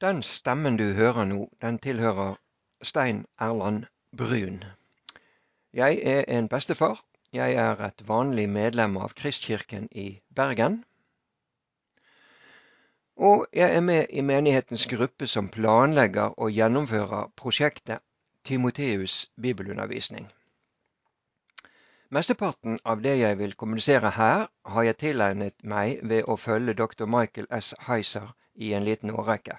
Den stemmen du hører nå, den tilhører Stein Erland Brun. Jeg er en bestefar. Jeg er et vanlig medlem av Kristkirken i Bergen. Og jeg er med i menighetens gruppe som planlegger og gjennomfører prosjektet Timoteus bibelundervisning. Mesteparten av det jeg vil kommunisere her, har jeg tilegnet meg ved å følge dr. Michael S. Heiser i en liten årrekke.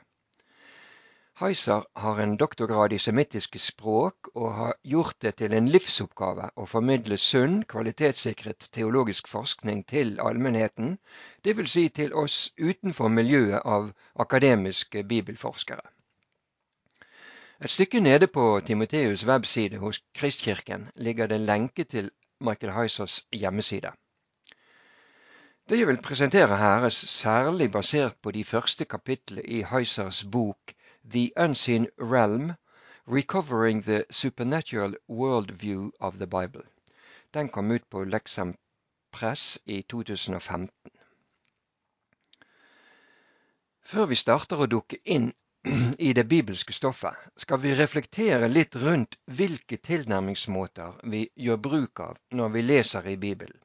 Heiser har en doktorgrad i semittiske språk og har gjort det til en livsoppgave å formidle sunn, kvalitetssikret teologisk forskning til allmennheten, dvs. Si til oss utenfor miljøet av akademiske bibelforskere. Et stykke nede på Timoteus' webside hos Kristkirken ligger det lenke til Michael Heisers hjemmeside. Det jeg vil presentere her, er særlig basert på de første kapitlene i Heisers bok The Unseen Realm Recovering the Supernatural Worldview of the Bible. Den kom ut på Lexham Press i 2015. Før vi starter å dukke inn i det bibelske stoffet, skal vi reflektere litt rundt hvilke tilnærmingsmåter vi gjør bruk av når vi leser i Bibelen.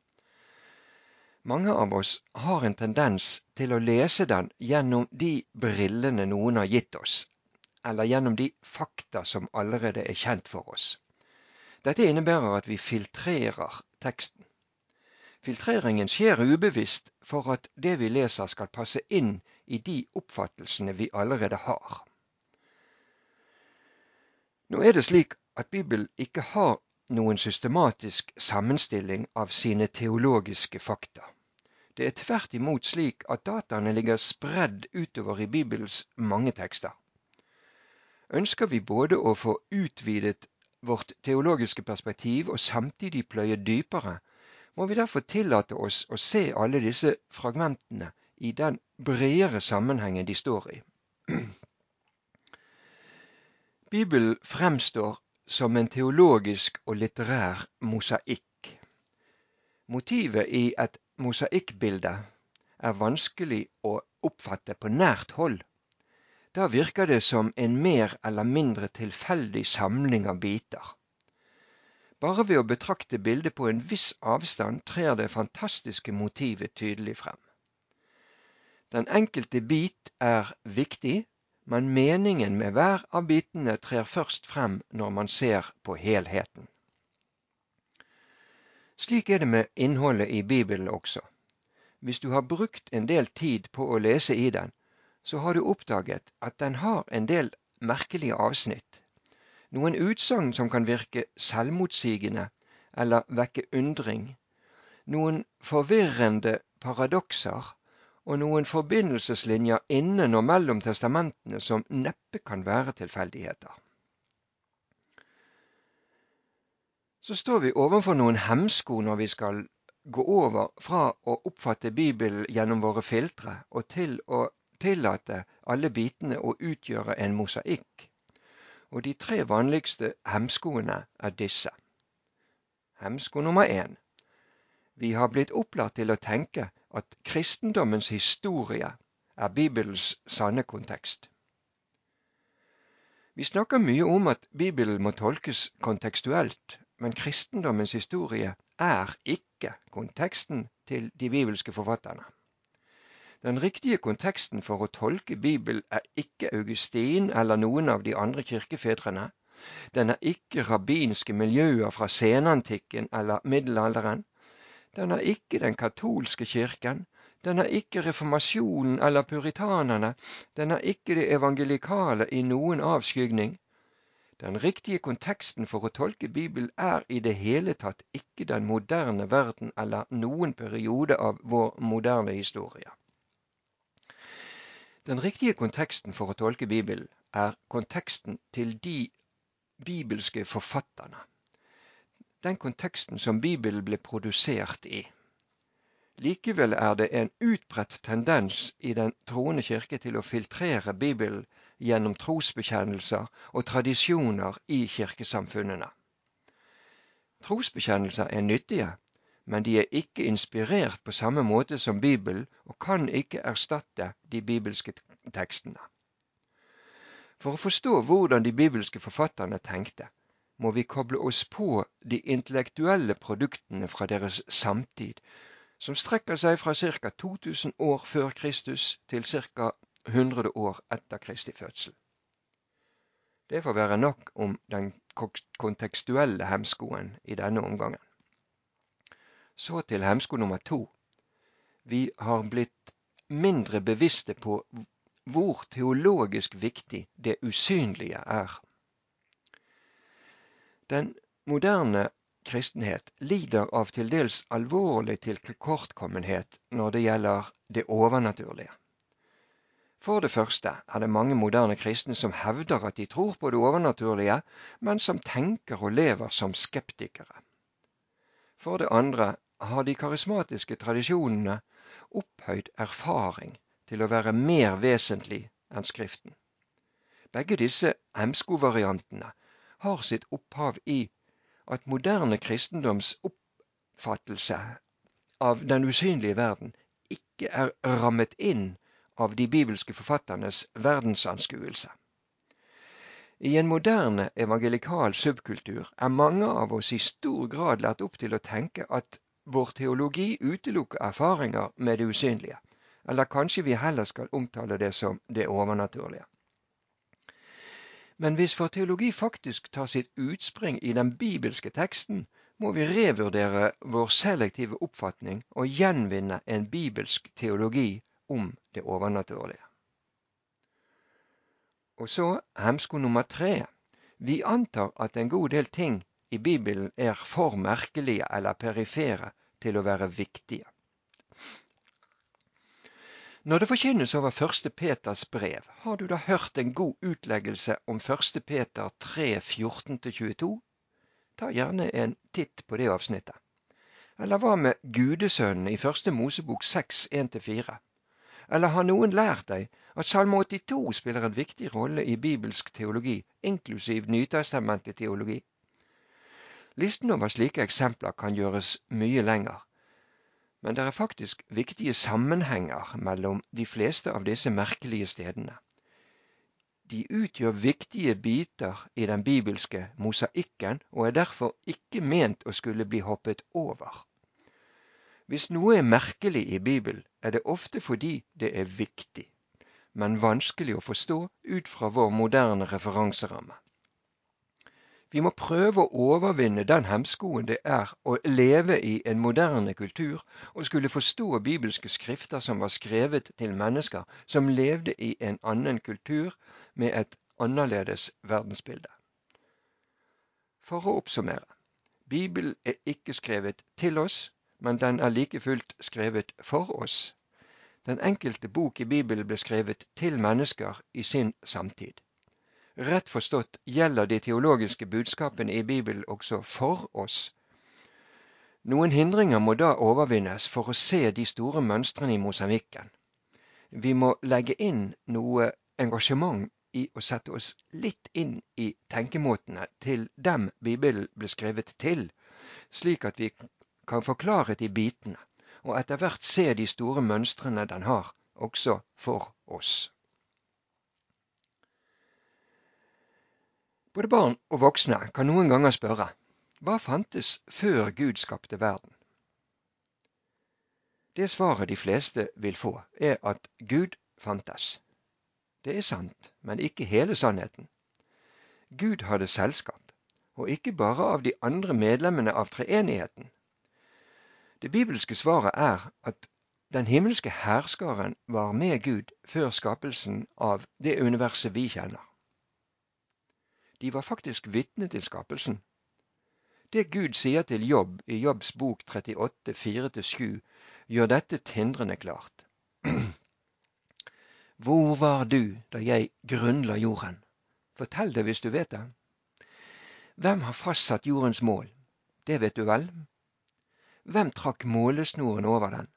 Mange av oss har en tendens til å lese den gjennom de brillene noen har gitt oss, eller gjennom de fakta som allerede er kjent for oss. Dette innebærer at vi filtrerer teksten. Filtreringen skjer ubevisst for at det vi leser skal passe inn i de oppfattelsene vi allerede har. Nå er det slik at Bibelen ikke har noen systematisk sammenstilling av sine teologiske fakta. Det er tvert imot slik at dataene ligger spredd utover i Bibelens mange tekster. Ønsker vi både å få utvidet vårt teologiske perspektiv og samtidig pløye dypere, må vi derfor tillate oss å se alle disse fragmentene i den bredere sammenhengen de står i. Bibelen fremstår som en teologisk og litterær mosaikk. Motivet i et mosaikkbilde er vanskelig å oppfatte på nært hold. Da virker det som en mer eller mindre tilfeldig samling av biter. Bare ved å betrakte bildet på en viss avstand trer det fantastiske motivet tydelig frem. Den enkelte bit er viktig, men meningen med hver av bitene trer først frem når man ser på helheten. Slik er det med innholdet i Bibelen også. Hvis du har brukt en del tid på å lese i den, så har du oppdaget at den har en del merkelige avsnitt noen utsagn som kan virke selvmotsigende eller vekke undring, noen forvirrende paradokser og noen forbindelseslinjer innen og mellom testamentene som neppe kan være tilfeldigheter. Så står vi overfor noen hemsko når vi skal gå over fra å oppfatte Bibelen gjennom våre filtre og til å tillate alle bitene å utgjøre en mosaikk og de tre vanligste hemskoene er disse. Hemsko nummer én. Vi har blitt opplært til å tenke at kristendommens historie er Bibelens sanne kontekst. Vi snakker mye om at Bibelen må tolkes kontekstuelt, men kristendommens historie er ikke konteksten til de bibelske forfatterne. Den riktige konteksten for å tolke Bibelen er ikke Augustin eller noen av de andre kirkefedrene. Den er ikke rabbinske miljøer fra senantikken eller middelalderen. Den er ikke den katolske kirken. Den er ikke reformasjonen eller puritanerne. Den er ikke det evangelikale i noen avskygning. Den riktige konteksten for å tolke Bibelen er i det hele tatt ikke den moderne verden eller noen periode av vår moderne historie. Den riktige konteksten for å tolke Bibelen er konteksten til de bibelske forfatterne. Den konteksten som Bibelen ble produsert i. Likevel er det en utbredt tendens i Den troende kirke til å filtrere Bibelen gjennom trosbekjennelser og tradisjoner i kirkesamfunnene. Trosbekjennelser er nyttige, men de er ikke inspirert på samme måte som Bibelen og kan ikke erstatte de bibelske tekstene. For å forstå hvordan de bibelske forfatterne tenkte, må vi koble oss på de intellektuelle produktene fra deres samtid, som strekker seg fra ca. 2000 år før Kristus til ca. 100 år etter Kristi fødsel. Det får være nok om den kontekstuelle hemskoen i denne omgangen. Så til hemsko nummer to. Vi har blitt mindre bevisste på hvor teologisk viktig det usynlige er. Den moderne kristenhet lider av til dels alvorlig tilkortkommenhet når det gjelder det overnaturlige. For det første er det mange moderne kristne som hevder at de tror på det overnaturlige, men som tenker og lever som skeptikere. For det andre har de karismatiske tradisjonene opphøyd erfaring til å være mer vesentlig enn Skriften. Begge disse hemskovariantene har sitt opphav i at moderne kristendoms oppfattelse av den usynlige verden ikke er rammet inn av de bibelske forfatternes verdensanskuelse. I en moderne evangelikal subkultur er mange av oss i stor grad lært opp til å tenke at vår teologi utelukker erfaringer med det usynlige, eller kanskje vi heller skal omtale det som det overnaturlige. Men hvis vår teologi faktisk tar sitt utspring i den bibelske teksten, må vi revurdere vår selektive oppfatning og gjenvinne en bibelsk teologi om det overnaturlige. Og så hemsko nummer tre. Vi antar at en god del ting i Bibelen er for merkelige eller perifere til å være viktige. Når det forkynnes over første Peters brev, har du da hørt en god utleggelse om første Peter 3, 14-22? Ta gjerne en titt på det avsnittet. Eller hva med gudesønnen i første Mosebok 6, 1-4? Eller har noen lært deg at Salme 82 spiller en viktig rolle i bibelsk teologi, inklusiv nytestamentlig teologi? Listen over slike eksempler kan gjøres mye lenger, men det er faktisk viktige sammenhenger mellom de fleste av disse merkelige stedene. De utgjør viktige biter i den bibelske mosaikken og er derfor ikke ment å skulle bli hoppet over. Hvis noe er merkelig i Bibelen, er det ofte fordi det er viktig, men vanskelig å forstå ut fra vår moderne referanseramme. Vi må prøve å overvinne den hemskoen det er å leve i en moderne kultur og skulle forstå bibelske skrifter som var skrevet til mennesker som levde i en annen kultur med et annerledes verdensbilde. For å oppsummere. Bibelen er ikke skrevet til oss, men den er like fullt skrevet for oss. Den enkelte bok i Bibelen ble skrevet til mennesker i sin samtid. Rett forstått gjelder de teologiske budskapene i Bibelen også for oss. Noen hindringer må da overvinnes for å se de store mønstrene i mosaikken. Vi må legge inn noe engasjement i å sette oss litt inn i tenkemåtene til dem Bibelen ble skrevet til, slik at vi kan få klarhet i bitene, og etter hvert se de store mønstrene den har, også for oss. Både barn og voksne kan noen ganger spørre hva fantes før Gud skapte verden? Det svaret de fleste vil få, er at Gud fantes. Det er sant, men ikke hele sannheten. Gud hadde selskap, og ikke bare av de andre medlemmene av treenigheten. Det bibelske svaret er at den himmelske herskaren var med Gud før skapelsen av det universet vi kjenner. De var faktisk vitne til skapelsen. Det Gud sier til Jobb i Jobbs bok 38, 4-7, gjør dette tindrende klart. Hvor var du da jeg grunnla jorden? Fortell det hvis du vet det. Hvem har fastsatt jordens mål? Det vet du vel? Hvem trakk målesnoren over den?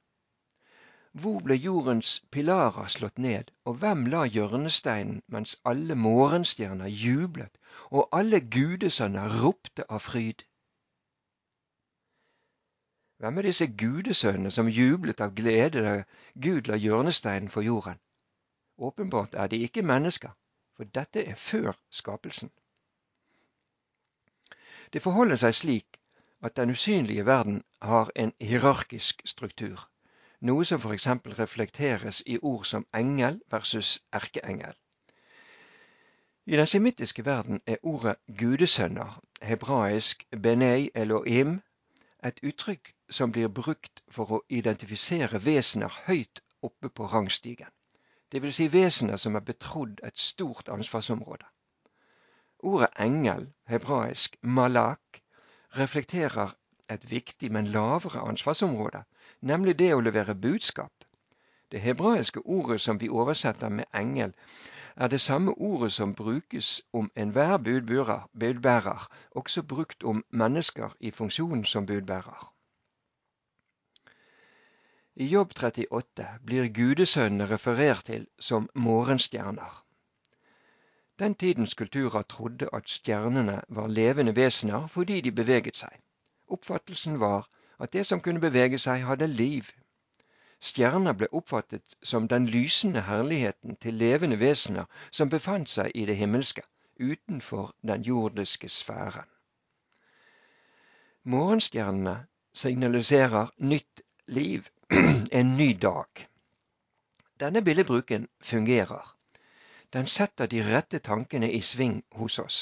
Hvor ble jordens pilarer slått ned, og hvem la hjørnesteinen mens alle morgenstjerner jublet og alle gudesønner ropte av fryd? Hvem er disse gudesønnene som jublet av glede da Gud la hjørnesteinen for jorden? Åpenbart er de ikke mennesker, for dette er før skapelsen. Det forholder seg slik at den usynlige verden har en hierarkisk struktur, noe som f.eks. reflekteres i ord som engel versus erkeengel. I den semittiske verden er ordet gudesønner, hebraisk benei elohim, et uttrykk som blir brukt for å identifisere vesener høyt oppe på rangstigen, dvs. Si vesener som er betrodd et stort ansvarsområde. Ordet engel, hebraisk malak, reflekterer et viktig, men lavere ansvarsområde, nemlig det å levere budskap. Det hebraiske ordet som vi oversetter med engel, er det samme ordet som brukes om enhver budbærer, også brukt om mennesker i funksjonen som budbærer. I Jobb 38 blir gudesønnene referert til som morgenstjerner. Den tidens kulturer trodde at stjernene var levende vesener fordi de beveget seg. Oppfattelsen var at det som kunne bevege seg, hadde liv. Stjerner ble oppfattet som den lysende herligheten til levende vesener som befant seg i det himmelske, utenfor den jordiske sfæren. Morgenstjernene signaliserer nytt liv, en ny dag. Denne billedbruken fungerer. Den setter de rette tankene i sving hos oss.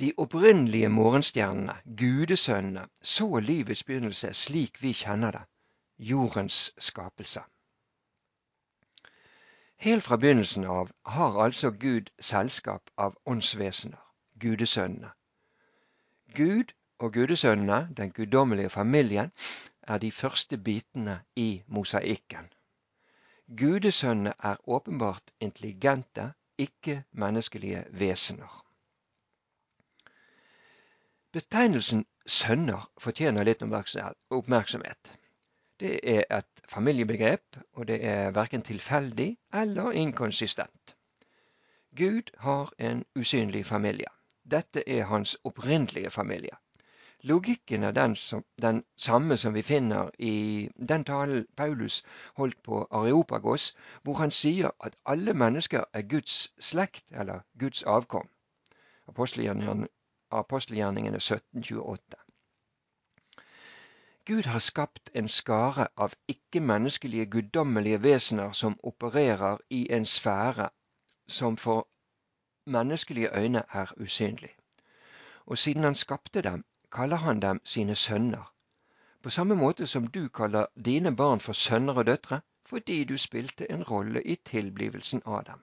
De opprinnelige morgenstjernene, gudesønnene, så livets begynnelse slik vi kjenner det, jordens skapelse. Helt fra begynnelsen av har altså Gud selskap av åndsvesener, gudesønnene. Gud og gudesønnene, den guddommelige familien, er de første bitene i mosaikken. Gudesønnene er åpenbart intelligente, ikke-menneskelige vesener. Betegnelsen sønner fortjener litt oppmerksomhet. Det er et familiebegrep, og det er verken tilfeldig eller inkonsistent. Gud har en usynlig familie. Dette er hans opprinnelige familie. Logikken er den, som, den, samme som vi finner i den talen Paulus holdt på Areopagos, hvor han sier at alle mennesker er Guds slekt, eller Guds avkom. Apostelgjerningene apostelgjerningene 1728. Gud har skapt en skare av ikke-menneskelige guddommelige vesener som opererer i en sfære som for menneskelige øyne er usynlig. Og siden han skapte dem, kaller han dem sine sønner, på samme måte som du kaller dine barn for sønner og døtre fordi du spilte en rolle i tilblivelsen av dem.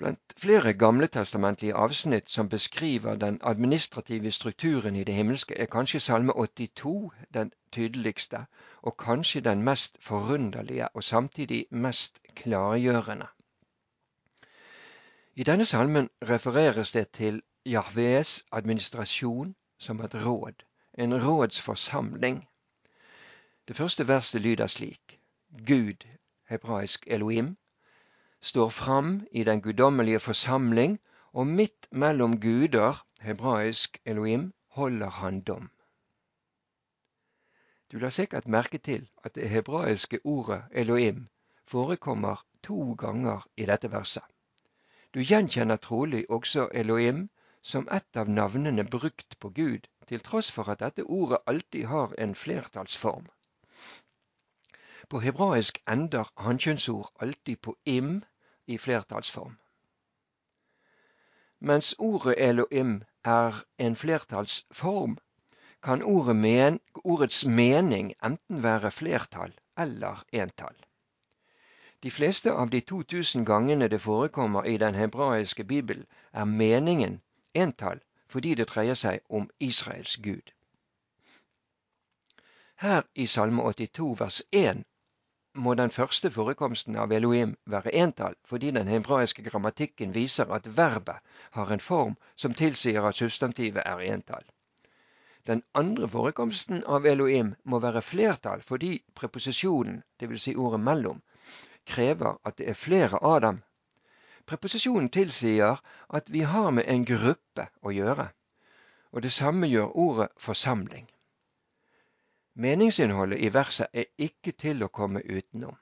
Blant flere gamletestamentlige avsnitt som beskriver den administrative strukturen i det himmelske, er kanskje Salme 82 den tydeligste, og kanskje den mest forunderlige og samtidig mest klargjørende. I denne salmen refereres det til Jahves administrasjon som et råd, en rådsforsamling. Det første verset lyder slik Gud, hebraisk Elohim, står fram i den guddommelige forsamling, og midt mellom guder, hebraisk Elohim, holder han dom. Du la sikkert merke til at det hebraiske ordet Elohim forekommer to ganger i dette verset. Du gjenkjenner trolig også Elohim som et av navnene brukt på Gud, til tross for at dette ordet alltid har en flertallsform. På hebraisk ender hankjønnsord alltid på im i flertallsform. Mens ordet Elohim er en flertallsform, kan ordet men, ordets mening enten være flertall eller entall. De fleste av de 2000 gangene det forekommer i den hebraiske bibel, er meningen entall fordi det dreier seg om Israels Gud. Her i Salme 82 vers 1 må den første forekomsten av Elohim være entall, fordi den hebraiske grammatikken viser at verbet har en form som tilsier at substantivet er entall. Den andre forekomsten av Elohim må være flertall fordi preposisjonen, dvs. Si ordet mellom, krever at det er flere av dem. Preposisjonen tilsier at vi har med en gruppe å gjøre, og det samme gjør ordet forsamling. Meningsinnholdet i verset er ikke til å komme utenom.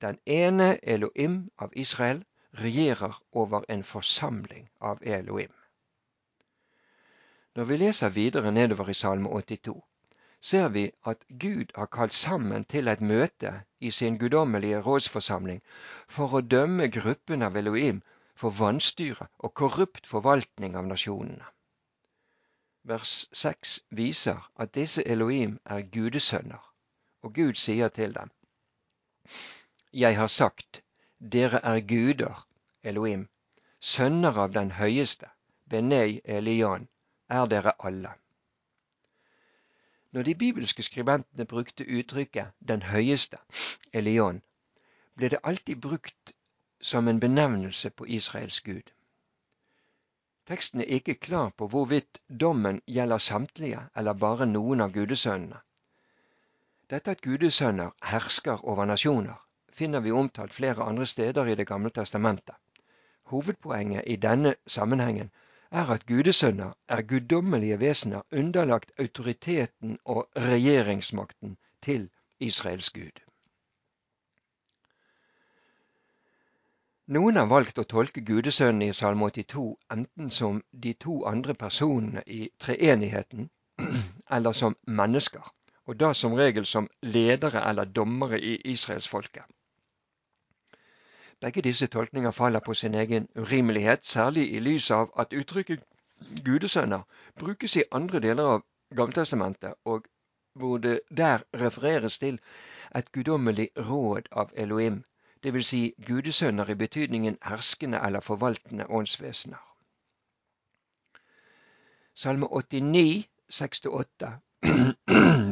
Den ene Elohim av Israel regjerer over en forsamling av Elohim. Når vi leser videre nedover i Salme 82, ser vi at Gud har kalt sammen til et møte i sin guddommelige rådsforsamling for å dømme gruppen av Elohim for vanstyre og korrupt forvaltning av nasjonene. Vers 6 viser at disse Elohim er gudesønner, og Gud sier til dem Jeg har sagt, dere er guder, Elohim, sønner av den høyeste, Benei Elian, er dere alle. Når de bibelske skribentene brukte uttrykket 'den høyeste', Elion, ble det alltid brukt som en benevnelse på Israels gud. Teksten er ikke klar på hvorvidt dommen gjelder samtlige eller bare noen av gudesønnene. Dette at gudesønner hersker over nasjoner, finner vi omtalt flere andre steder i Det gamle testamentet. Hovedpoenget i denne sammenhengen er at gudesønner er guddommelige vesener underlagt autoriteten og regjeringsmakten til Israels Gud. Noen har valgt å tolke gudesønnen i Salme 82 enten som de to andre personene i treenigheten, eller som mennesker, og da som regel som ledere eller dommere i israelsfolket. Begge disse tolkninger faller på sin egen urimelighet, særlig i lys av at uttrykket gudesønner brukes i andre deler av Gammeltestamentet, og hvor det der refereres til et guddommelig råd av Elohim, dvs. Si gudesønner i betydningen herskende eller forvaltende åndsvesener. Salme 89, 6-8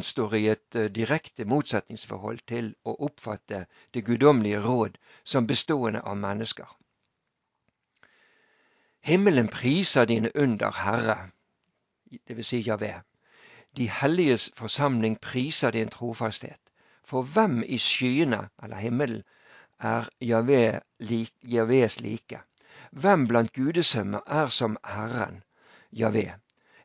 står i et eh, direkte motsetningsforhold til å oppfatte det guddommelige råd som bestående av mennesker. Himmelen priser dine under, Herre, dvs. Si Javé. De helliges forsamling priser din trofasthet. For hvem i skyene, eller himmelen, er Javé lik, Javés like? Hvem blant gudesømmer er som Herren, Javé?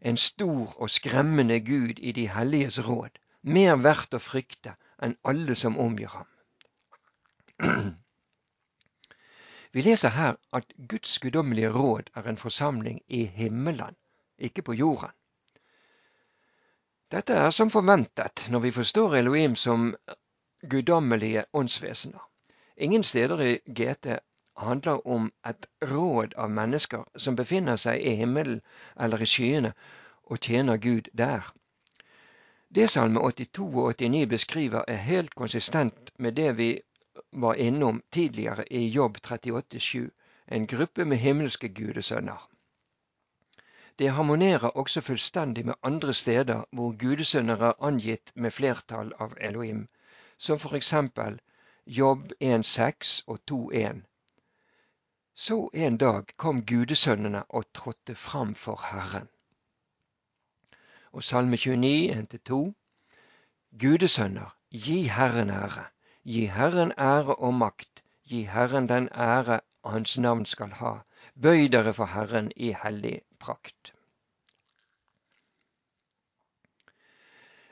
En stor og skremmende Gud i de helliges råd, mer verdt å frykte enn alle som omgir ham. Vi leser her at Guds guddommelige råd er en forsamling i himmelen, ikke på jorden. Dette er som forventet når vi forstår Elohim som guddommelige åndsvesener. Ingen steder i GT handler om et råd av mennesker som befinner seg i himmelen eller i skyene og tjener Gud der. Det Salme 82 og 89 beskriver, er helt konsistent med det vi var innom tidligere i Jobb 38,7, en gruppe med himmelske gudesønner. Det harmonerer også fullstendig med andre steder hvor gudesønner er angitt med flertall av Elohim, som for eksempel Jobb 1,6 og 2,1. Så en dag kom gudesønnene og trådte fram for Herren. Og Salme 29, 1-2. Gudesønner, gi Herren ære. Gi Herren ære og makt. Gi Herren den ære Hans navn skal ha. Bøy dere for Herren i hellig prakt.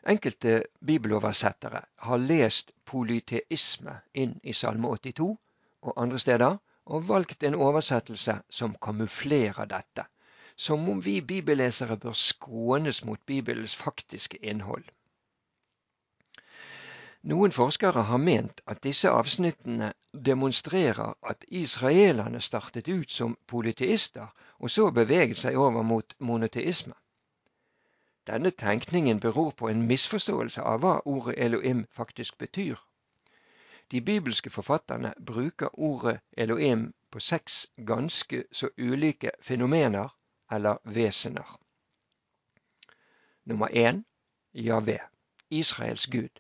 Enkelte bibeloversettere har lest polyteisme inn i Salme 82 og andre steder, og valgt en oversettelse som kamuflerer dette, som om vi bibellesere bør skånes mot Bibelens faktiske innhold. Noen forskere har ment at disse avsnittene demonstrerer at israelerne startet ut som polyteister, og så beveget seg over mot monoteisme. Denne tenkningen beror på en misforståelse av hva ordet Elohim faktisk betyr. De bibelske forfatterne bruker ordet Elohim på seks ganske så ulike fenomener eller vesener. Nummer én Javé, Israels gud.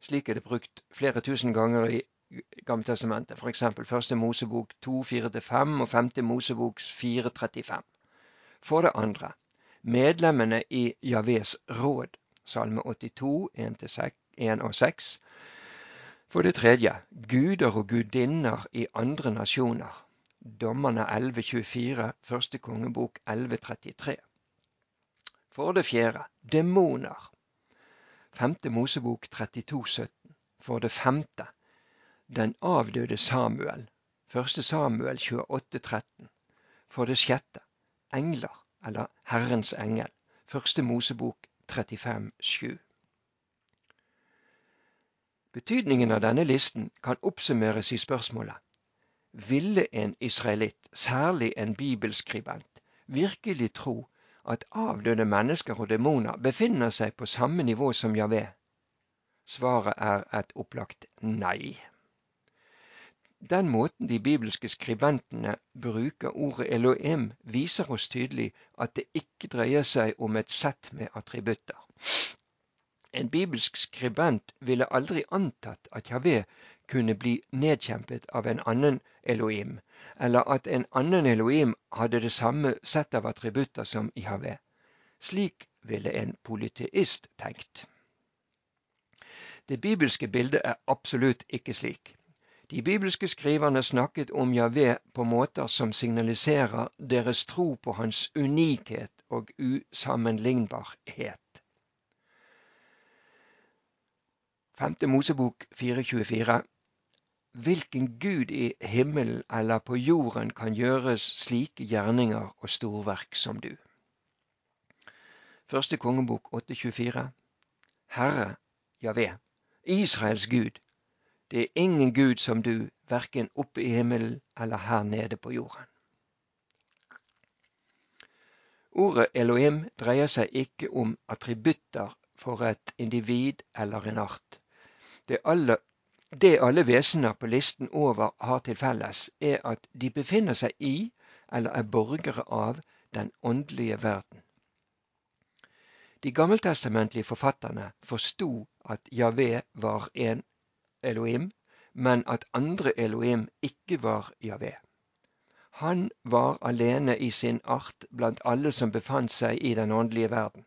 Slik er det brukt flere tusen ganger i Gammeltestamentet, f.eks. første Mosebok 2.4-5 og femte Mosebok 4.35. For det andre medlemmene i Javés råd, Salme 82, 1 og 6, for det tredje guder og gudinner i andre nasjoner. Dommerne 11.24, første kongebok 11.33. For det fjerde demoner. Femte Mosebok 32.17. For det femte den avdøde Samuel, 1. Samuel 28, 13. For det sjette engler, eller Herrens engel, 1. Mosebok 35, 7. Betydningen av denne listen kan oppsummeres i spørsmålet Ville en israelitt, særlig en bibelskribent, virkelig tro at avdøde mennesker og demoner befinner seg på samme nivå som Javé? Svaret er et opplagt nei. Den måten de bibelske skribentene bruker ordet Elohim, viser oss tydelig at det ikke dreier seg om et sett med attributter. En bibelsk skribent ville aldri antatt at Javé kunne bli nedkjempet av en annen Elohim, eller at en annen Elohim hadde det samme sett av attributter som Javé. Slik ville en polyteist tenkt. Det bibelske bildet er absolutt ikke slik. De bibelske skriverne snakket om Javé på måter som signaliserer deres tro på hans unikhet og usammenlignbarhet. 5. Mosebok 424 Hvilken gud i himmelen eller på jorden kan gjøres slike gjerninger og storverk som du? Første kongebok 824 Herre, Javé, Israels Gud, det er ingen Gud som du, verken oppe i himmelen eller her nede på jorden. Ordet Elohim dreier seg ikke om attributter for et individ eller en art. Det alle, det alle vesener på listen over har til felles, er at de befinner seg i eller er borgere av den åndelige verden. De gammeltestamentlige forfatterne forsto at Javé var en Elohim, men at andre Elohim ikke var Javé. Han var alene i sin art blant alle som befant seg i den åndelige verden.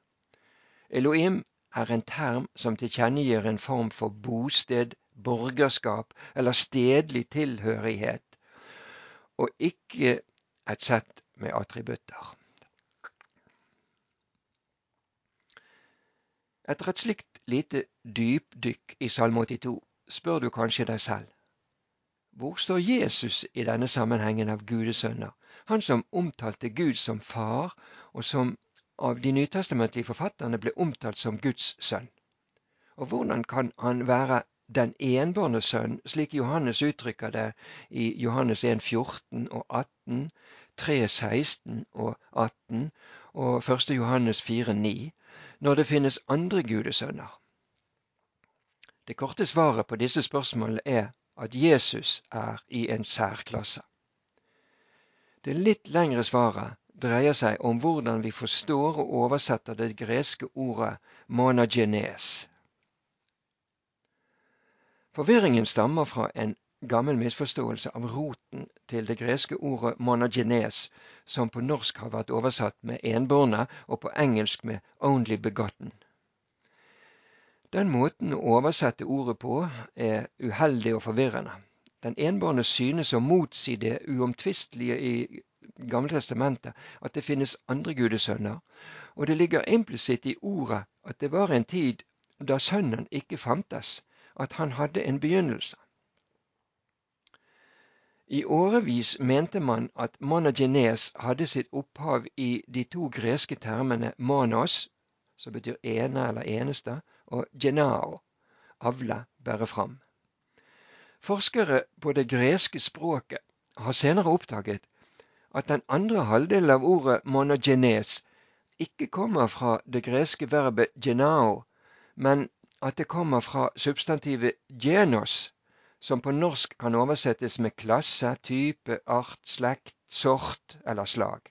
Elohim er en term som tilkjennegir en form for bosted, borgerskap eller stedlig tilhørighet, og ikke et sett med attributter. Etter et slikt lite dypdykk i Salme 82 spør du kanskje deg selv hvor står Jesus i denne sammenhengen av gudesønner, han som omtalte Gud som far, og som av de nytestamentlige forfatterne ble omtalt som Guds sønn? Og hvordan kan han være den enbårne sønn, slik Johannes uttrykker det i Johannes 1, 14 og 18, 3, 16 og 18 og 1. Johannes 4, 9, når det finnes andre gudesønner? Det korte svaret på disse spørsmålene er at Jesus er i en særklasse. Det litt lengre svaret dreier seg om hvordan vi forstår og oversetter det greske ordet managenes. Forvirringen stammer fra en gammel misforståelse av roten til det greske ordet managenes, som på norsk har vært oversatt med enbårne og på engelsk med only begotten. Den måten å oversette ordet på er uheldig og forvirrende. Den enbårne synes å motsi det uomtvistelige i Gamletestamentet, at det finnes andre gudesønner, og det ligger implisitt i ordet at det var en tid da Sønnen ikke fantes, at han hadde en begynnelse. I årevis mente man at monogenes hadde sitt opphav i de to greske termene monos, som betyr ene eller eneste, og genao, avle, bære fram. Forskere på det greske språket har senere oppdaget at den andre halvdelen av ordet monogenes ikke kommer fra det greske verbet genao, men at det kommer fra substantivet genos, som på norsk kan oversettes med klasse, type, art, slekt, sort eller slag.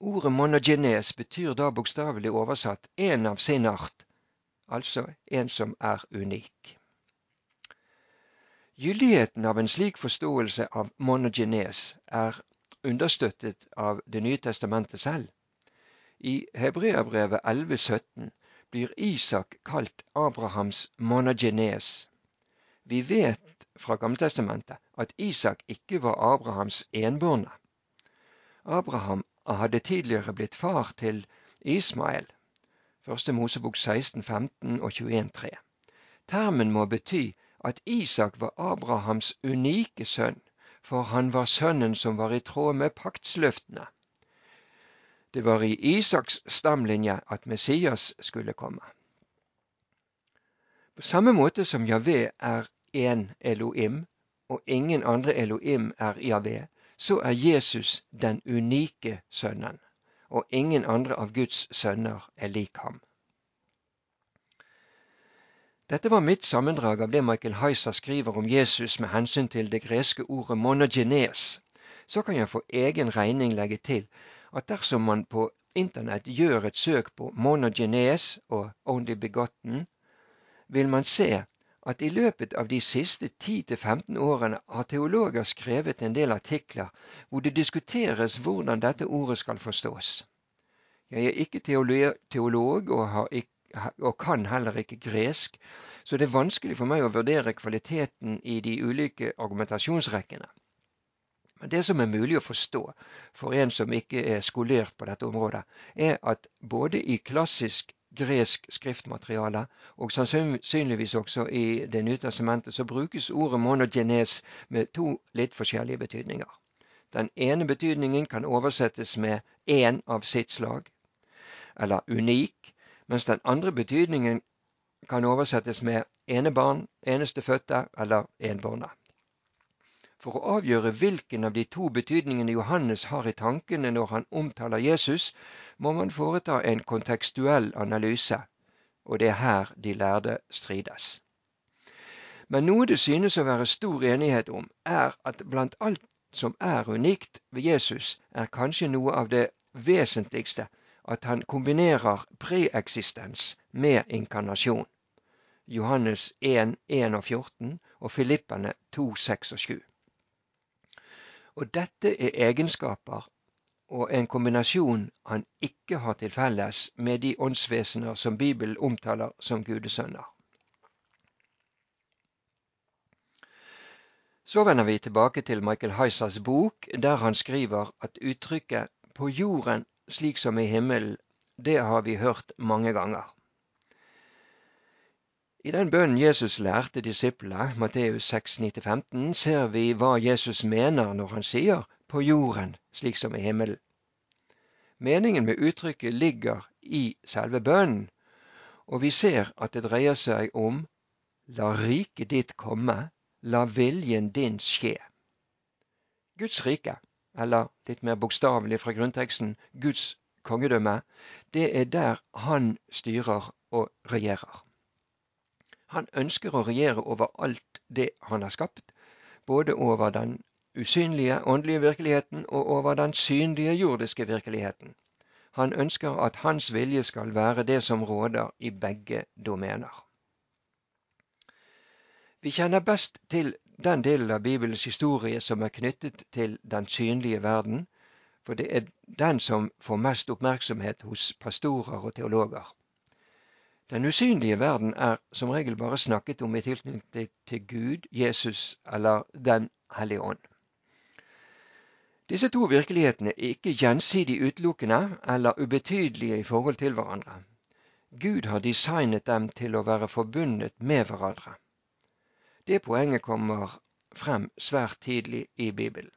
Ordet monogenes betyr da bokstavelig oversatt en av sin art, altså en som er unik. Gyldigheten av en slik forståelse av monogenes er understøttet av Det nye testamentet selv. I Hebreabrevet 11,17 blir Isak kalt Abrahams monogenes. Vi vet fra Gammeltestamentet at Isak ikke var Abrahams enbårne. Abraham hadde tidligere blitt far til Ismael, Første Mosebok 16, 15 og 21, 3. Termen må bety at Isak var Abrahams unike sønn, for han var sønnen som var i tråd med paktsløftene. Det var i Isaks stamlinje at Messias skulle komme. På samme måte som Javé er én Elohim, og ingen andre Elohim er Javé, så er Jesus den unike sønnen, og ingen andre av Guds sønner er lik ham. Dette var mitt sammendrag av det Michael Heiser skriver om Jesus med hensyn til det greske ordet monogenes. Så kan jeg for egen regning legge til at dersom man på Internett gjør et søk på monogenes og only begotten, vil man se at i løpet av de siste 10-15 årene har teologer skrevet en del artikler hvor det diskuteres hvordan dette ordet skal forstås. Jeg er ikke teolog og, har ikke, og kan heller ikke gresk, så det er vanskelig for meg å vurdere kvaliteten i de ulike argumentasjonsrekkene. Men det som er mulig å forstå for en som ikke er skolert på dette området, er at både i klassisk gresk skriftmateriale, og sannsynligvis også i Det nye testamentet, så brukes ordet monogenes med to litt forskjellige betydninger. Den ene betydningen kan oversettes med én av sitt slag, eller unik, mens den andre betydningen kan oversettes med enebarn, enestefødte eller enbårne. For å avgjøre hvilken av de to betydningene Johannes har i tankene når han omtaler Jesus, må man foreta en kontekstuell analyse, og det er her de lærde strides. Men noe det synes å være stor enighet om, er at blant alt som er unikt ved Jesus, er kanskje noe av det vesentligste at han kombinerer preeksistens med inkarnasjon. Johannes 1, 1 og 14 og Filippene 2, 6 og 7. Og dette er egenskaper og en kombinasjon han ikke har til felles med de åndsvesener som Bibelen omtaler som gudesønner. Så vender vi tilbake til Michael Heisers bok, der han skriver at uttrykket 'på jorden slik som i himmelen', det har vi hørt mange ganger. I den bønnen Jesus lærte disiplene, Matteus 6,9-15, ser vi hva Jesus mener når han sier 'på jorden slik som i himmelen'. Meningen med uttrykket ligger i selve bønnen, og vi ser at det dreier seg om 'la riket ditt komme, la viljen din skje'. Guds rike, eller litt mer bokstavelig fra grunnteksten Guds kongedømme, det er der Han styrer og regjerer. Han ønsker å regjere over alt det han har skapt, både over den usynlige åndelige virkeligheten og over den synlige jordiske virkeligheten. Han ønsker at hans vilje skal være det som råder i begge domener. Vi kjenner best til den delen av Bibelens historie som er knyttet til den synlige verden, for det er den som får mest oppmerksomhet hos pastorer og teologer. Den usynlige verden er som regel bare snakket om i tilknytning til Gud, Jesus eller Den hellige ånd. Disse to virkelighetene er ikke gjensidig utelukkende eller ubetydelige i forhold til hverandre. Gud har designet dem til å være forbundet med hverandre. Det poenget kommer frem svært tidlig i Bibelen.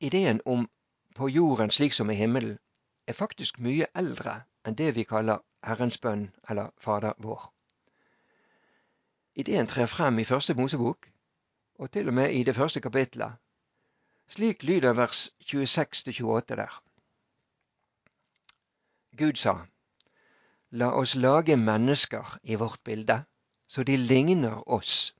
Ideen om på jorden slik som i himmelen er faktisk mye eldre enn det vi kaller Herrens bønn eller Fader vår. Ideen trer frem i første Mosebok, og til og med i det første kapitlet. Slik lyder vers 26-28 der. Gud sa, La oss lage mennesker i vårt bilde, så de ligner oss.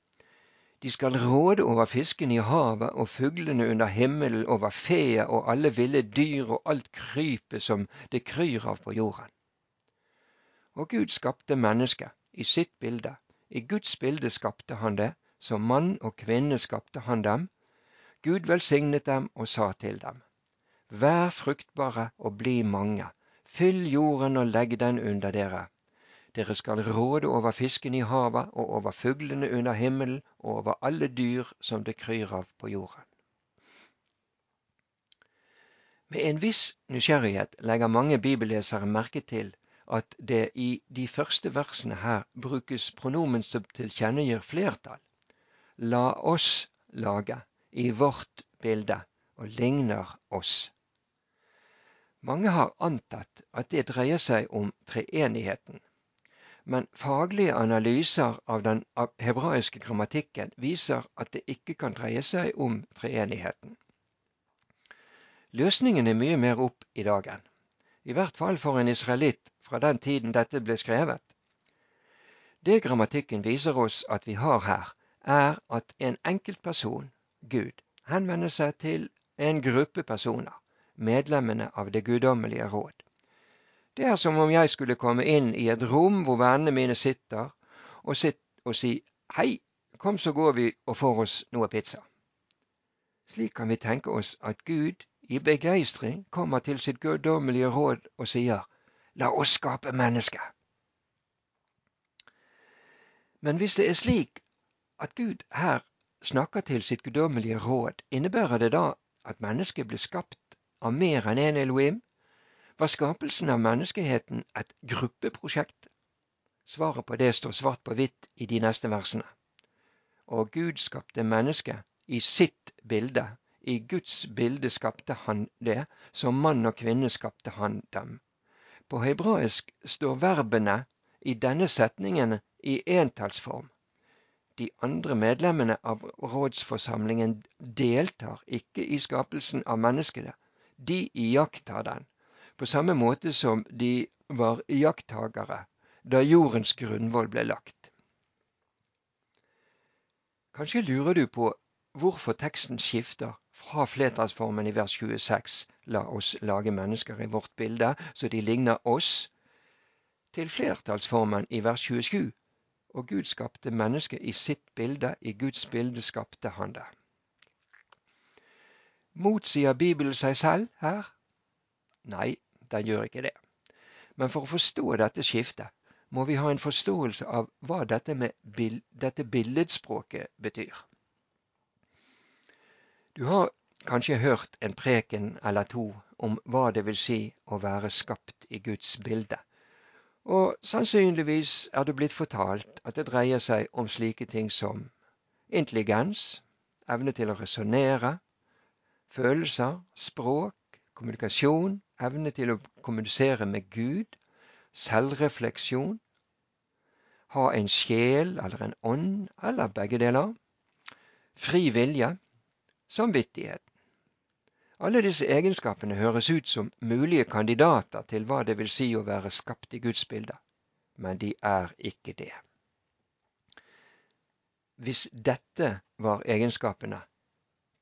De skal råde over fiskene i havet og fuglene under himmelen, over fea, og alle ville dyr og alt krypet som det kryr av på jorden. Og Gud skapte mennesket i sitt bilde. I Guds bilde skapte han det. Som mann og kvinne skapte han dem. Gud velsignet dem og sa til dem. Vær fruktbare og bli mange. Fyll jorden og legg den under dere. Dere skal råde over fisken i havet og over fuglene under himmelen og over alle dyr som det kryr av på jorden. Med en viss nysgjerrighet legger mange bibellesere merke til at det i de første versene her brukes pronomen som tilkjennegir flertall. La oss lage i vårt bilde og ligner oss. Mange har antatt at det dreier seg om treenigheten. Men faglige analyser av den hebraiske grammatikken viser at det ikke kan dreie seg om treenigheten. Løsningen er mye mer opp i dagen, i hvert fall for en israelitt fra den tiden dette ble skrevet. Det grammatikken viser oss at vi har her, er at en enkelt person, Gud, henvender seg til en gruppe personer, medlemmene av det guddommelige råd. Det er som om jeg skulle komme inn i et rom hvor vennene mine sitter, og, sitt og si hei, kom så går vi og får oss noe pizza. Slik kan vi tenke oss at Gud i begeistring kommer til sitt guddommelige råd og sier la oss skape mennesket. Men hvis det er slik at Gud her snakker til sitt guddommelige råd, innebærer det da at mennesket ble skapt av mer enn én en Elohim? Var skapelsen av menneskeheten et gruppeprosjekt? Svaret på det står svart på hvitt i de neste versene. Og Gud skapte mennesket i sitt bilde. I Guds bilde skapte han det, som mann og kvinne skapte han dem. På hebraisk står verbene i denne setningen i entallsform. De andre medlemmene av rådsforsamlingen deltar ikke i skapelsen av menneskene. De iakttar den på samme måte som de var iakttagere da jordens grunnvoll ble lagt. Kanskje lurer du på hvorfor teksten skifter fra flertallsformen i vers 26 La oss lage mennesker i vårt bilde så de ligner oss, til flertallsformen i vers 27 og Gud skapte mennesket i sitt bilde, i Guds bilde skapte han det. Motsier Bibelen seg selv her? Nei, den gjør ikke det. Men for å forstå dette skiftet må vi ha en forståelse av hva dette, bild, dette billedspråket betyr. Du har kanskje hørt en preken eller to om hva det vil si å være skapt i Guds bilde. Og sannsynligvis er du blitt fortalt at det dreier seg om slike ting som intelligens, evne til å resonnere, følelser, språk, kommunikasjon, evne til å kommunisere med Gud, selvrefleksjon, ha en sjel eller en ånd, eller begge deler, fri vilje, samvittighet. Alle disse egenskapene høres ut som mulige kandidater til hva det vil si å være skapt i Guds bilde, men de er ikke det. Hvis dette var egenskapene,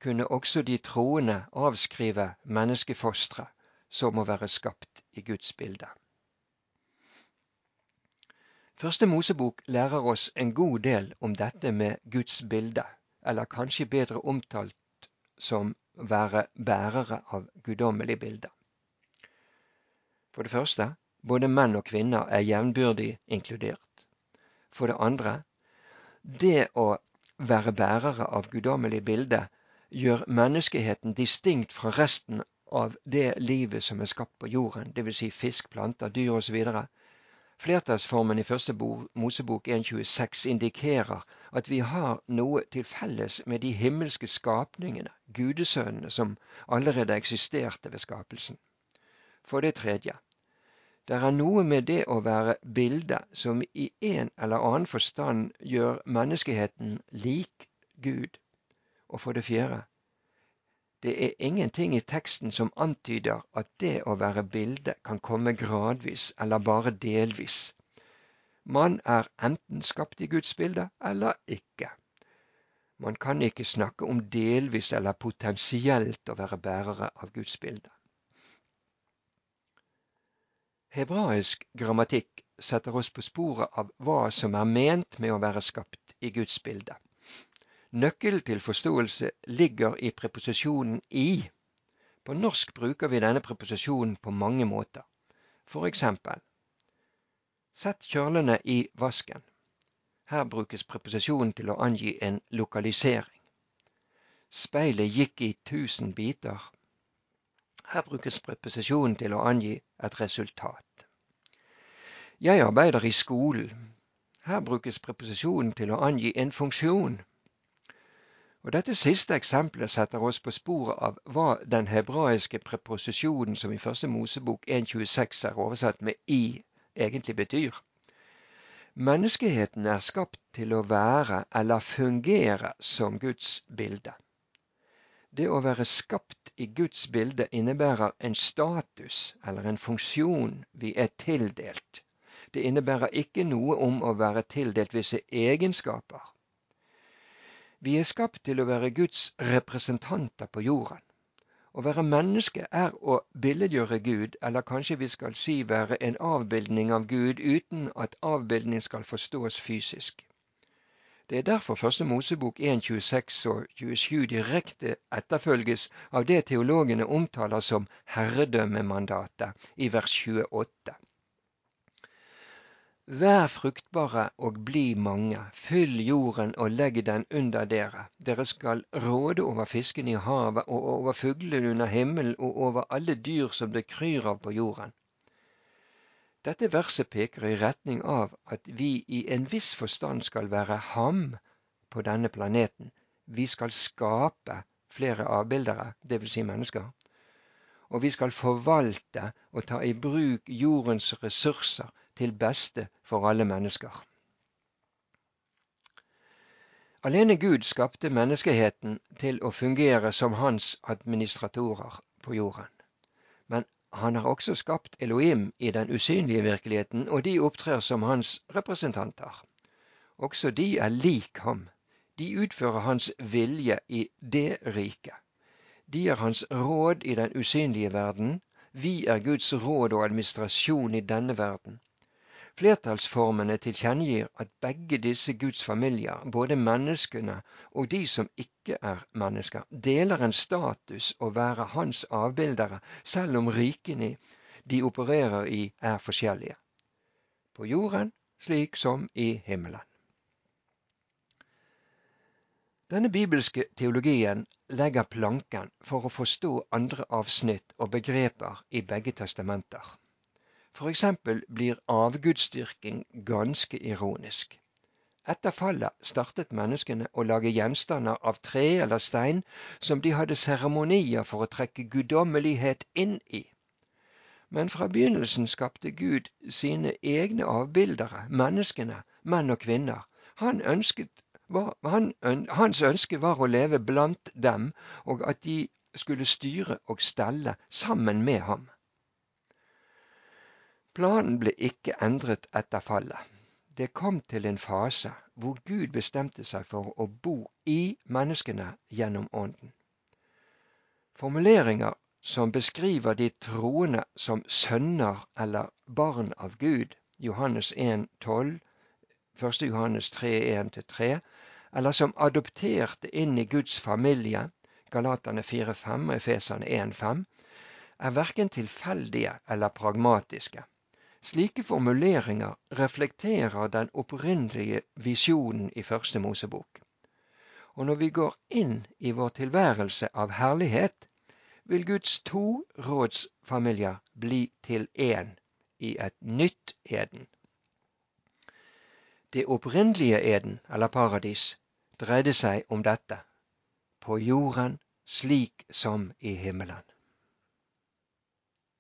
kunne også de troende avskrive menneskefostre som må være skapt i Guds bilde. Første Mosebok lærer oss en god del om dette med Guds bilde, eller kanskje bedre omtalt som være bærere av guddommelig bilde. For det første, både menn og kvinner er jevnbyrdig inkludert. For det andre, det å være bærere av guddommelig bilde gjør menneskeheten distinkt fra resten av det livet som er skapt på jorden, dvs. Si fisk, planter, dyr osv. Flertallsformen i første Mosebok 1.26 indikerer at vi har noe til felles med de himmelske skapningene, gudesønnene, som allerede eksisterte ved skapelsen. For det tredje, det er noe med det å være bilde som i en eller annen forstand gjør menneskeheten lik Gud. Og for det fjerde, det er ingenting i teksten som antyder at det å være bilde kan komme gradvis eller bare delvis. Man er enten skapt i Guds bilde eller ikke. Man kan ikke snakke om delvis eller potensielt å være bærere av Guds bilde. Hebraisk grammatikk setter oss på sporet av hva som er ment med å være skapt i Guds bilde. Nøkkelen til forståelse ligger i preposisjonen i. På norsk bruker vi denne preposisjonen på mange måter. For eksempel Sett kjølene i vasken. Her brukes preposisjonen til å angi en lokalisering. Speilet gikk i tusen biter. Her brukes preposisjonen til å angi et resultat. Jeg arbeider i skolen. Her brukes preposisjonen til å angi en funksjon. Og Dette siste eksempelet setter oss på sporet av hva den hebraiske preposisjonen som i første Mosebok 1.26 er oversatt med i, egentlig betyr. Menneskeheten er skapt til å være eller fungere som Guds bilde. Det å være skapt i Guds bilde innebærer en status eller en funksjon vi er tildelt. Det innebærer ikke noe om å være tildelt visse egenskaper. Vi er skapt til å være Guds representanter på jorden. Å være menneske er å billedgjøre Gud, eller kanskje vi skal si være en avbildning av Gud uten at avbildning skal forstås fysisk. Det er derfor Første Mosebok 1.26 og 27 direkte etterfølges av det teologene omtaler som herredømmemandatet i vers 28. Vær fruktbare og bli mange, fyll jorden og legg den under dere. Dere skal råde over fiskene i havet og over fuglene under himmelen og over alle dyr som det kryr av på jorden. Dette verset peker i retning av at vi i en viss forstand skal være ham på denne planeten. Vi skal skape flere avbildere, dvs. Si mennesker. Og vi skal forvalte og ta i bruk jordens ressurser til beste for alle mennesker. Alene Gud skapte menneskeheten til å fungere som hans administratorer på jorden. Men han har også skapt Elohim i den usynlige virkeligheten, og de opptrer som hans representanter. Også de er lik ham. De utfører hans vilje i det riket. De er hans råd i den usynlige verden. Vi er Guds råd og administrasjon i denne verden. Flertallsformene tilkjennegir at begge disse Guds familier, både menneskene og de som ikke er mennesker, deler en status å være hans avbildere, selv om rikene de opererer i er forskjellige. På jorden slik som i himmelen. Denne bibelske teologien legger planken for å forstå andre avsnitt og begreper i begge testamenter. For eksempel blir avgudsdyrking ganske ironisk. Etter fallet startet menneskene å lage gjenstander av tre eller stein som de hadde seremonier for å trekke guddommelighet inn i. Men fra begynnelsen skapte Gud sine egne avbildere, menneskene, menn og kvinner. Han ønsket, han, hans ønske var å leve blant dem, og at de skulle styre og stelle sammen med ham. Planen ble ikke endret etter fallet. Det kom til en fase hvor Gud bestemte seg for å bo i menneskene gjennom Ånden. Formuleringer som beskriver de troende som sønner eller barn av Gud, Johannes 1, 12, 1. Johannes 3, 1-3, eller som adopterte inn i Guds familie, Galaterne 4, 5 og Efeserne 1, 5, er verken tilfeldige eller pragmatiske. Slike formuleringer reflekterer den opprinnelige visjonen i Første Mosebok. Og når vi går inn i vår tilværelse av herlighet, vil Guds to rådsfamilier bli til én i et nytt Eden. Det opprinnelige Eden, eller paradis, dreide seg om dette. På jorden slik som i himmelen.